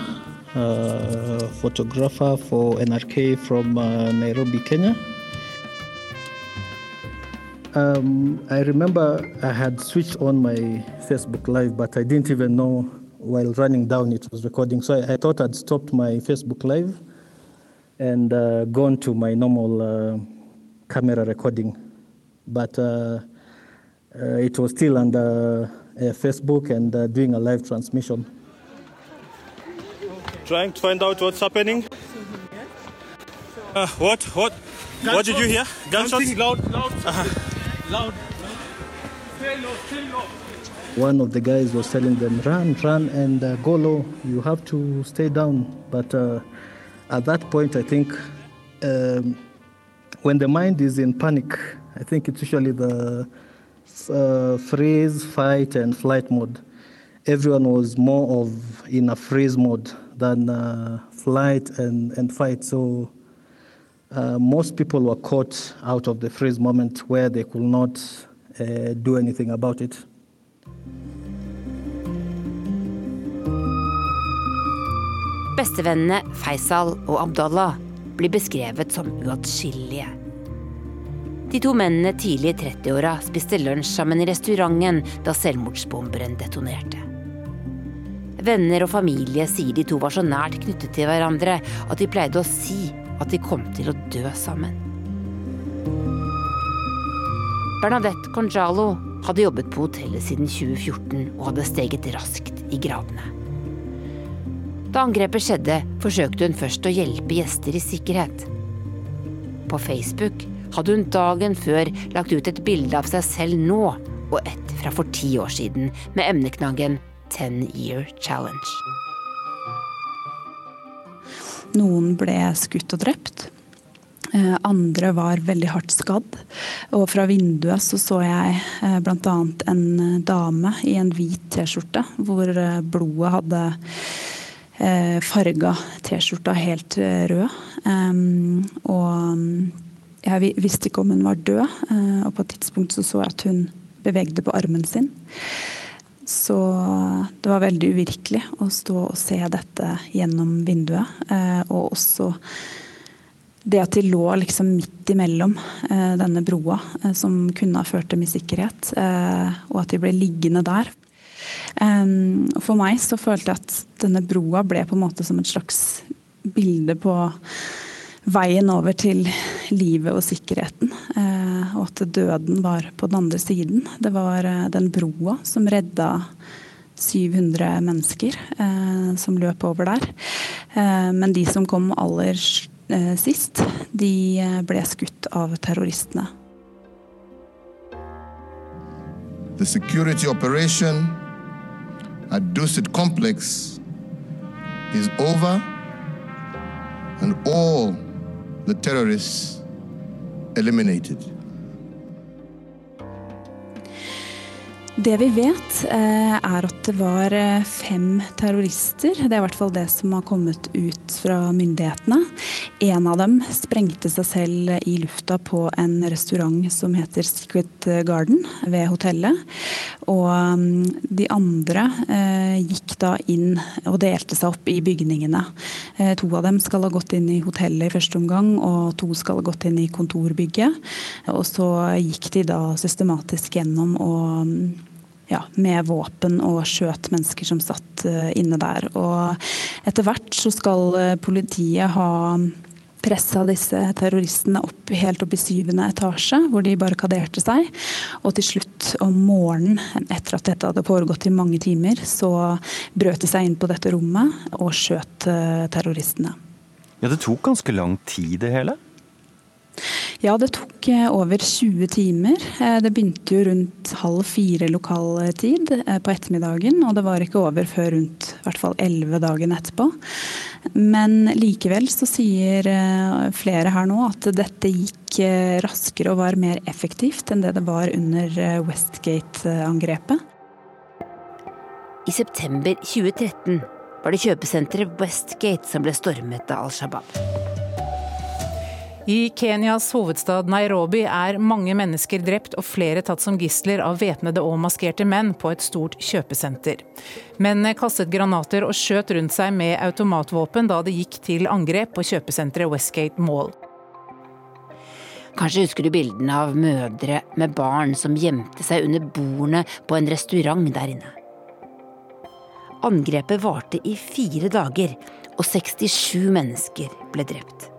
uh, photographer for NRK from uh, Nairobi, Kenya. Um, I remember I had switched on my Facebook Live, but I didn't even know while running down it was recording. So I, I thought I'd stopped my Facebook Live and uh, gone to my normal uh, camera recording. But uh, uh, it was still under uh, Facebook and uh, doing a live transmission. Trying to find out what's happening. Uh, what? What? What did you hear? Gunshots? Loud, loud, Uh-huh. loud. Stay low, stay low. One of the guys was telling them, run, run, and uh, go low. You have to stay down. But uh, at that point, I think um, when the mind is in panic, I think it's usually the uh, freeze, fight, and flight mode. Everyone was more of in a freeze mode than uh, flight and, and fight. So uh, most people were caught out of the freeze moment where they could not uh, do anything about it. Bestevennene Faisal og Abdallah blir beskrevet som uatskillelige. De to mennene tidlig i 30-åra spiste lunsj sammen i restauranten da selvmordsbomberen detonerte. Venner og familie sier de to var så nært knyttet til hverandre at de pleide å si at de kom til å dø sammen. Bernadette Conjalo hadde jobbet på hotellet siden 2014 og hadde steget raskt i gradene. Da angrepet skjedde, forsøkte hun først å hjelpe gjester i sikkerhet. På Facebook hadde hun dagen før lagt ut et bilde av seg selv nå og et fra for ti år siden med emneknaggen 'Ten Year Challenge. Noen ble skutt og drept. Eh, Andre var veldig hardt skadd. Og fra vinduet så, så jeg eh, bl.a. en eh, dame i en hvit T-skjorte hvor blodet hadde farga T-skjorta helt eh, rød. Og jeg visste ikke om hun var død, eh, og på et tidspunkt så, så jeg at hun bevegde på armen sin. Så det var veldig uvirkelig å stå og se dette gjennom vinduet. eh, Og også det at de lå liksom midt imellom eh, denne broa, eh, som kunne ha ført i sikkerhet, eh, og at de ble liggende der. For meg så følte jeg at denne broa ble på en måte som et slags bilde på veien over til livet og sikkerheten. Eh, og at døden var på den andre siden. Det var eh, den broa som redda 700 mennesker eh, som løp over der. Men de som kom aller sist, de ble skutt av terroristene. The security operation at Dusit complex is over and all the terrorists eliminated. Det vi vet, eh, er at det var eh, fem terrorister. Det er i hvert fall det som har kommet ut fra myndighetene. En av dem sprengte seg selv i lufta på en restaurant som heter Secret Garden ved hotellet. Og mm, de andre eh, gikk da inn og delte seg opp i bygningene. To av dem skal ha gått inn i hotellet i første omgang, og to skal ha gått inn i kontorbygget. Og så gikk de da systematisk gjennom og mm, ja, med våpen og skjøt mennesker som satt uh, inne der. Og etter hvert så skal uh, politiet ha pressa disse terroristene opp, helt opp i syvende etasje, hvor de barrikaderte seg. Og til slutt om morgenen, etter at dette hadde foregått i mange timer, så brøt de seg inn på dette rommet og skjøt uh, terroristene. Ja, Det tok ganske lang tid, det hele? Ja, det tok eh, over 20 timer. Eh, det begynte jo rundt halv fire lokal tid eh, på ettermiddagen, og det var ikke over før rundt i hvert fall 11 dagen etterpå. Men likevel så sier flere her nå at dette gikk raskere og var mer effektivt enn det det var under Westgate-angrepet. I september 2013 var det kjøpesenteret Westgate som ble stormet av Al Shabaab. I Kenyas hovedstad Nairobi er mange mennesker drept og flere tatt som gisler av væpnede og maskerte menn på et stort kjøpesenter. Mennene kastet granater og skjøt rundt seg med automatvåpen da det gikk til angrep på kjøpesenteret Westgate Mall. Kanskje husker du bildene av mødre med barn som gjemte seg under bordene på en restaurant der inne. Angrepet varte i fire dager, og 67 mennesker ble drept.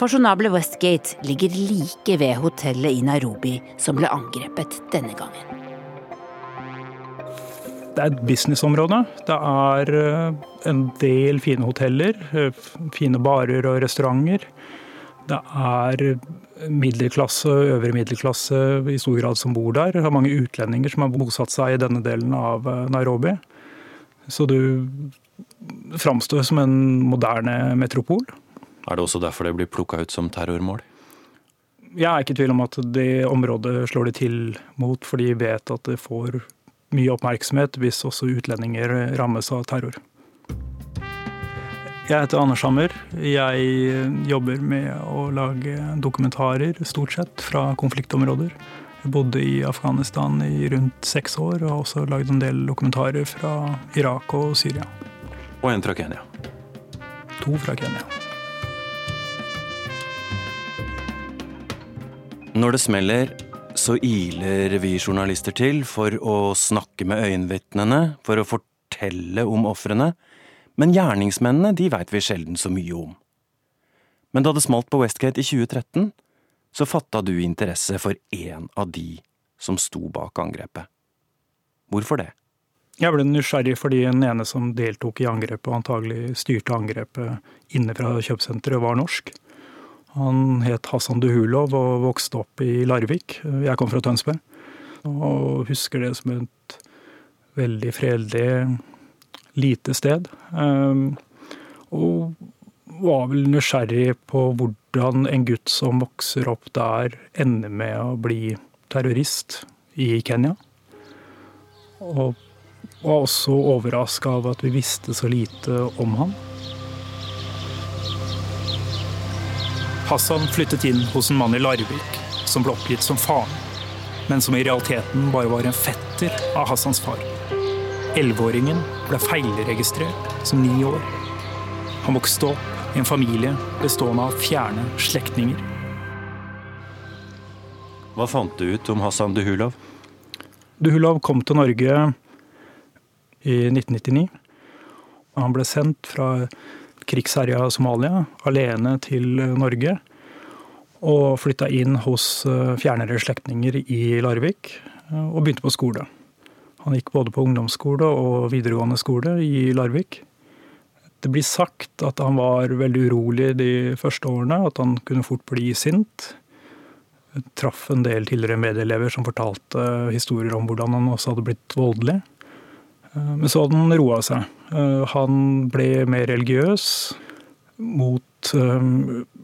Fasjonable Westgate ligger like ved hotellet i Nairobi som ble angrepet denne gangen. Det er et businessområde. Det er eh, en del fine hoteller, eh, fine barer og restauranter. Det er middelklasse og øvre middelklasse i stor grad som bor der. Det er mange utlendinger som har bosatt seg i denne delen av eh, Nairobi. Så du framstår som en moderne metropol. Er det også derfor det blir plukka ut som terrormål? Jeg er ikke i tvil om at det området slår de til mot, fordi de vet at det får mye oppmerksomhet hvis også utlendinger rammes av terror. Jeg heter Anders Hammer. Jeg jobber med å lage dokumentarer, stort sett, fra konfliktområder. Jeg bodde i Afghanistan i rundt seks år, og har også lagd en del dokumentarer fra Irak og Syria. Og en fra Kenya. To fra Kenya. Når det smeller, så iler vi journalister til for å snakke med øyenvitnene, for å fortelle om ofrene, men gjerningsmennene de veit vi sjelden så mye om. Men da det smalt på Westgate i 2013, så fatta du interesse for én av de som sto bak angrepet. Hvorfor det? Jeg ble nysgjerrig fordi den ene som deltok i angrepet, og antagelig styrte angrepet inne fra kjøpesenteret, var norsk. Han het Hassan Duhulov og vokste opp i Larvik. Jeg kom fra Tønsberg. Og husker det som et veldig fredelig, lite sted. Ehm, og var vel nysgjerrig på hvordan en gutt som vokser opp der, ender med å bli terrorist i Kenya. Og var også overraska av at vi visste så lite om han. Hassan flyttet inn hos en mann i Larvik som ble oppgitt som faren, men som i realiteten bare var en fetter av Hassans far. Elleveåringen ble feilregistrert som ni år. Han vokste opp i en familie bestående av fjerne slektninger. Hva fant du ut om Hassan Duhulov? Duhulov kom til Norge i 1999. Han ble sendt fra krigsherja Somalia alene til Norge. Og flytta inn hos eh, fjernere slektninger i Larvik eh, og begynte på skole. Han gikk både på ungdomsskole og videregående skole i Larvik. Det blir sagt at han var veldig urolig de første årene, at han kunne fort bli sint. Traff en del tidligere medelever som fortalte historier om hvordan han også hadde blitt voldelig. Eh, men så hadde han roa seg. Eh, han ble mer religiøs mot eh,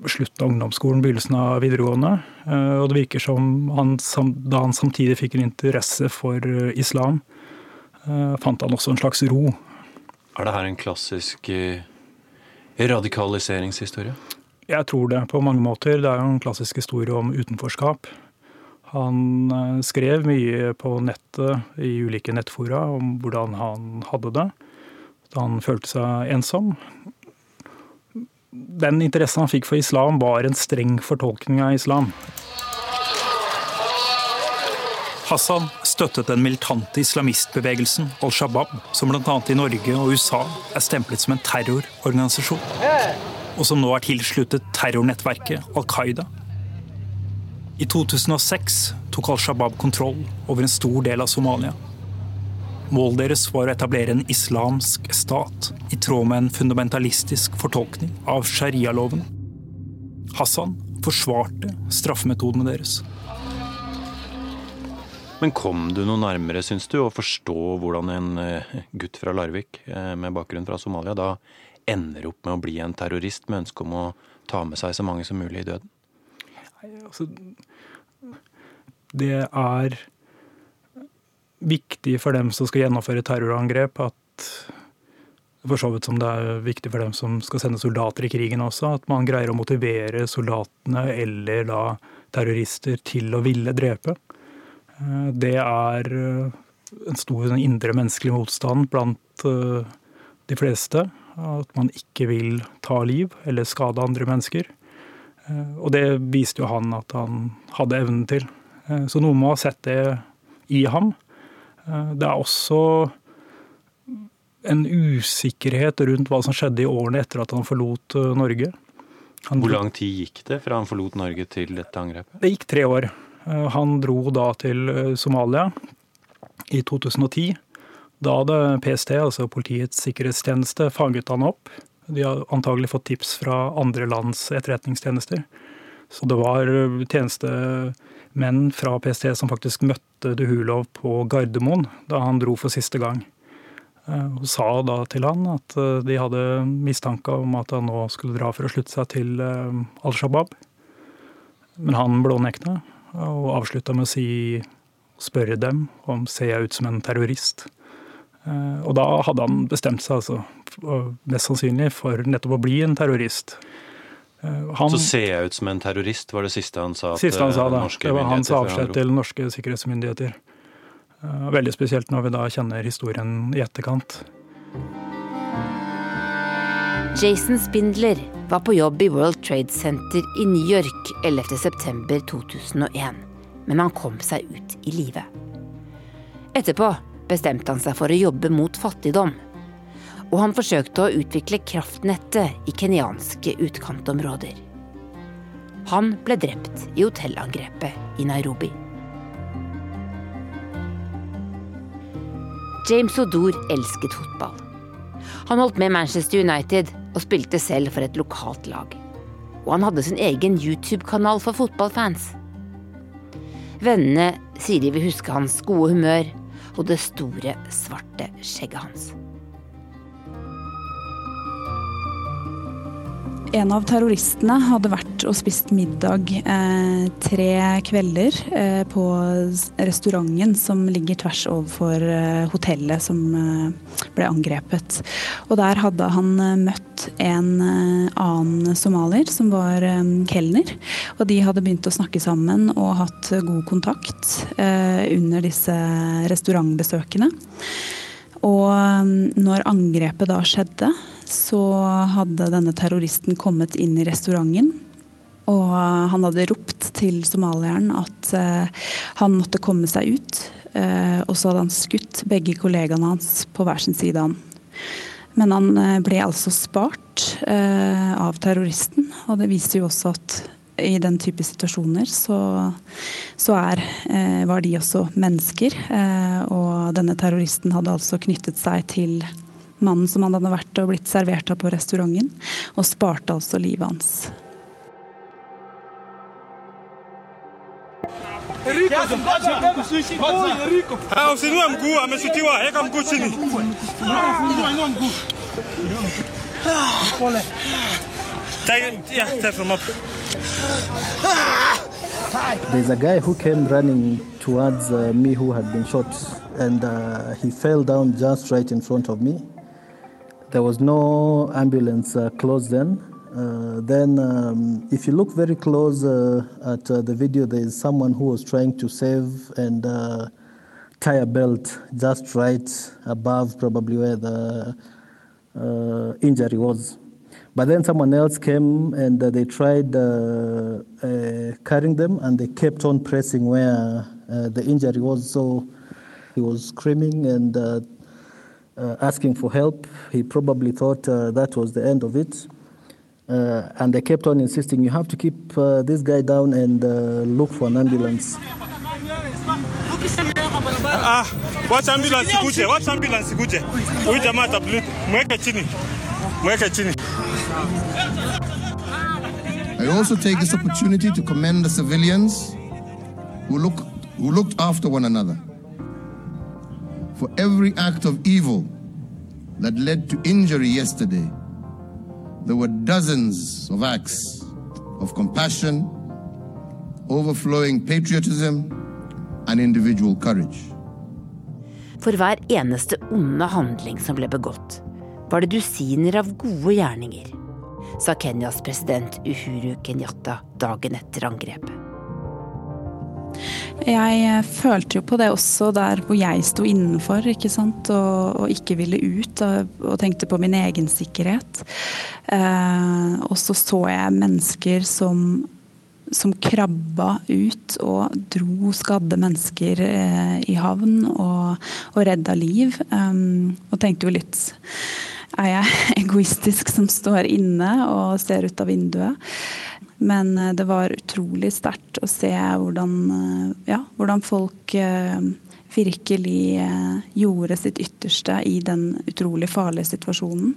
slutten av ungdomsskolen, begynnelsen av videregående. Og det virker som han, da han samtidig fikk en interesse for islam, fant han også en slags ro. Er det her en klassisk radikaliseringshistorie? Jeg tror det, på mange måter. Det er jo en klassisk historie om utenforskap. Han eh, skrev mye på nettet i ulike nettfora om hvordan han hadde det. Da han følte seg ensom. Den interessen han fikk for islam, var en streng fortolkning av islam. Hassan støttet den militante islamistbevegelsen Al Shabaab, som bl.a. i Norge og USA er stemplet som en terrororganisasjon og som nå er tilsluttet terrornettverket Al Qaida. I 2006 tok Al Shabaab kontroll over en stor del av Somalia. Målet deres var å etablere en islamsk stat i tråd med en fundamentalistisk fortolkning av sharialoven. Hassan forsvarte straffemetodene deres. Men kom du noe nærmere, syns du, å forstå hvordan en eh, gutt fra Larvik eh, med bakgrunn fra Somalia da ender opp med å bli en terrorist med ønske om å ta med seg så mange som mulig i døden? Altså, det er viktig for dem som skal gjennomføre terrorangrep, at for så vidt som det er viktig for dem som skal sende soldater i krigen også, at man greier å motivere soldatene eller da terrorister til å ville drepe. Eh, det er eh, en stor indre menneskelig motstand blant eh, de fleste. At man ikke vil ta liv eller skade andre mennesker. Eh, og det viste jo han at han hadde evnen til. Eh, så noen må ha sett det i ham. Eh, det er også en usikkerhet rundt hva som skjedde i årene etter at han forlot Norge. Han Hvor lang tid gikk det fra han forlot Norge til dette angrepet? Det gikk tre år. Han dro da til Somalia i 2010. Da hadde PST, altså Politiets sikkerhetstjeneste, fanget han opp. De har antagelig fått tips fra andre lands etterretningstjenester. Så det var tjenestemenn fra PST som faktisk møtte Duhulov på Gardermoen da han dro for siste gang. Eh, og sa da til han at eh, de hadde mistanke om at han nå skulle dra for å slutte seg til eh, Al Shabaab. Men han blånekta og avslutta med å si, spørre dem om ser jeg ut som en terrorist. Eh, og da hadde han bestemt seg, altså, mest sannsynlig, for nettopp å bli en terrorist. Eh, han, så ser jeg ut som en terrorist, var det siste han sa? Siste han sa da. Det var hans avskjed til norske sikkerhetsmyndigheter. Eh, veldig spesielt når vi da kjenner historien i etterkant. Jason Spindler var på jobb i World Trade Center i New York 11.9.2001, men han kom seg ut i live. Etterpå bestemte han seg for å jobbe mot fattigdom. Og han forsøkte å utvikle kraftnettet i kenyanske utkantområder. Han ble drept i hotellangrepet i Nairobi. James Odor elsket fotball. Han holdt med Manchester United og spilte selv for et lokalt lag. Og han hadde sin egen YouTube-kanal for fotballfans. Vennene sier de vil huske hans gode humør og det store, svarte skjegget hans. En av terroristene hadde vært og spist middag eh, tre kvelder eh, på restauranten som ligger tvers overfor eh, hotellet som eh, ble angrepet. Og der hadde han eh, møtt en eh, annen somalier som var kelner. Og de hadde begynt å snakke sammen og hatt god kontakt under disse restaurantbesøkene. Og når angrepet da skjedde, så hadde denne terroristen kommet inn i restauranten. Og han hadde ropt til somalieren at uh, han måtte komme seg ut. Uh, og så hadde han skutt begge kollegaene hans på hver sin side av han. Men han uh, ble altså spart av terroristen, og det viser jo også at i den type situasjoner så, så er, var de også mennesker. og denne terroristen hadde altså knyttet seg til mannen som han hadde vært og blitt servert av på restauranten, og sparte altså livet hans. There's a guy who came running towards uh, me who had been shot, and uh, he fell down just right in front of me. There was no ambulance uh, close then. Uh, then, um, if you look very close uh, at uh, the video, there is someone who was trying to save and uh, tie a belt just right above, probably where the uh, injury was. But then someone else came and they tried carrying them, and they kept on pressing where the injury was. So he was screaming and asking for help. He probably thought that was the end of it. Uh, and they kept on insisting, you have to keep uh, this guy down and uh, look for an ambulance. Ah, wacha ambulance ikuje, wacha ambulance ikuje. Huyu jamaa atableed. Mweke chini. Mweke chini. I also take this opportunity to commend the civilians who, look, who looked after one another. For every act of evil that led to injury yesterday, there were dozens of acts of compassion, overflowing patriotism, and individual courage. For hver eneste onde handling som ble begått, var det dusiner av gode gjerninger, sa Kenyas president Uhuru Kenyatta dagen etter angrepet. Jeg eh, følte jo på det også der hvor jeg sto innenfor ikke sant? Og, og ikke ville ut, og, og, tenkte på min egen sikkerhet. Eh, og så så jeg mennesker som, som krabba ut og dro skadde mennesker eh, i havn og, og redda liv. Um, og tenkte jo litt Er jeg egoistisk som står inne og ser ut av vinduet? Men eh, det var utrolig sterkt å se hvordan, eh, ja, hvordan folk eh, virkelig gjorde sitt ytterste i den utrolig farlige situasjonen.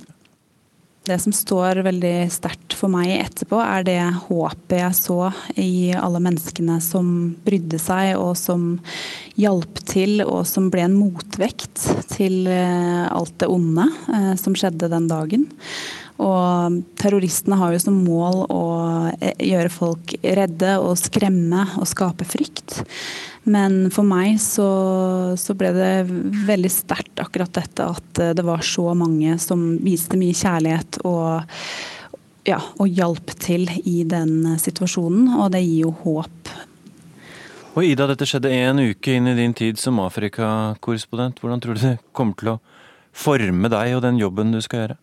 Det som står veldig sterkt for meg etterpå, er det håpet jeg så i alle menneskene som brydde seg, og som hjalp til, og som ble en motvekt til alt det onde som skjedde den dagen. Og terroristene har jo som mål å eh, gjøre folk redde og skremme og skape frykt. Men for meg så, så ble det veldig sterkt akkurat dette at eh, det var så mange som viste mye kjærlighet og, ja, og hjalp til i den situasjonen. Og det gir jo håp. Og Ida, dette skjedde en uke inn i din tid som Afrikakorrespondent. Hvordan tror du det kommer til å forme deg og den jobben du skal gjøre?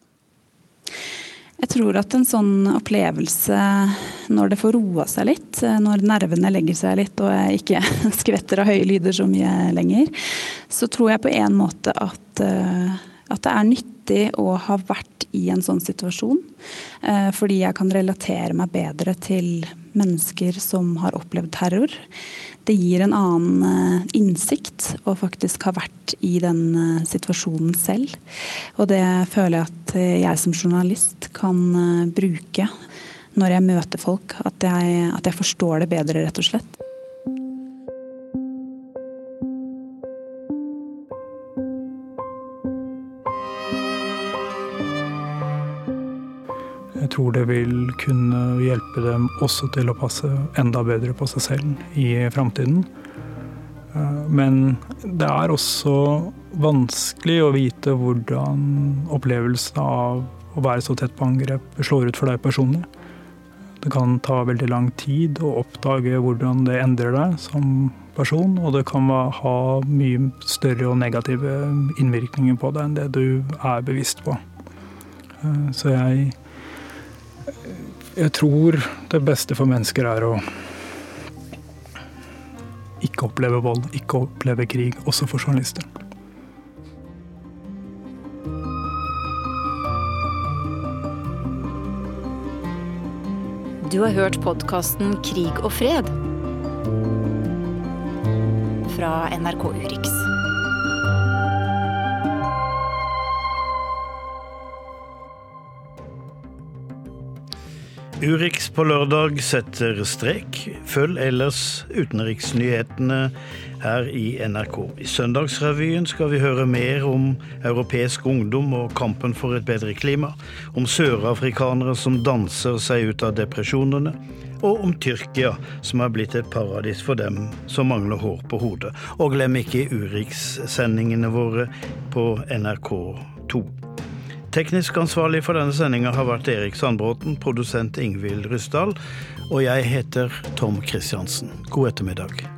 Jeg tror at en sånn opplevelse, når det får roa seg litt, når nervene legger seg litt og jeg ikke skvetter av høye lyder så mye lenger, så tror jeg på en måte at, eh, at det er nyttig å ha vært i en sånn situasjon. Eh, fordi jeg kan relatere meg bedre til mennesker som har opplevd terror det gir en annen eh, innsikt å faktisk ha vært i den eh, situasjonen selv. Og det føler jeg at eh, jeg som journalist kan bruke når jeg møter folk. At jeg, at jeg forstår det bedre, rett og slett. Jeg tror det vil kunne hjelpe dem også til å passe enda bedre på seg selv i framtiden. Eh, men det er også vanskelig å vite hvordan opplevelsen av å være så tett på angrep slår ut for deg personlig. Det kan ta veldig lang tid å oppdage hvordan det endrer deg som person, og det kan ha mye større og negative innvirkninger på deg enn det du er bevisst på. Eh, så jeg jeg tror det beste for mennesker er å ikke oppleve vold, ikke oppleve krig, også for journalister. Du har hørt podkasten Krig og fred fra NRK Urix. Urix på lørdag setter strek. Følg ellers utenriksnyhetene her i NRK. I Søndagsrevyen skal vi høre mer om europeisk ungdom og kampen for et bedre klima, om sørafrikanere som danser seg ut av depresjonene, og om Tyrkia, som er blitt et paradis for dem som mangler hår på hodet. Og glem ikke Urix-sendingene våre på NRK2. Teknisk ansvarlig for denne sendinga har vært Erik Sandbråten, produsent Ingvild Ryssdal, og jeg heter Tom Christiansen. God ettermiddag.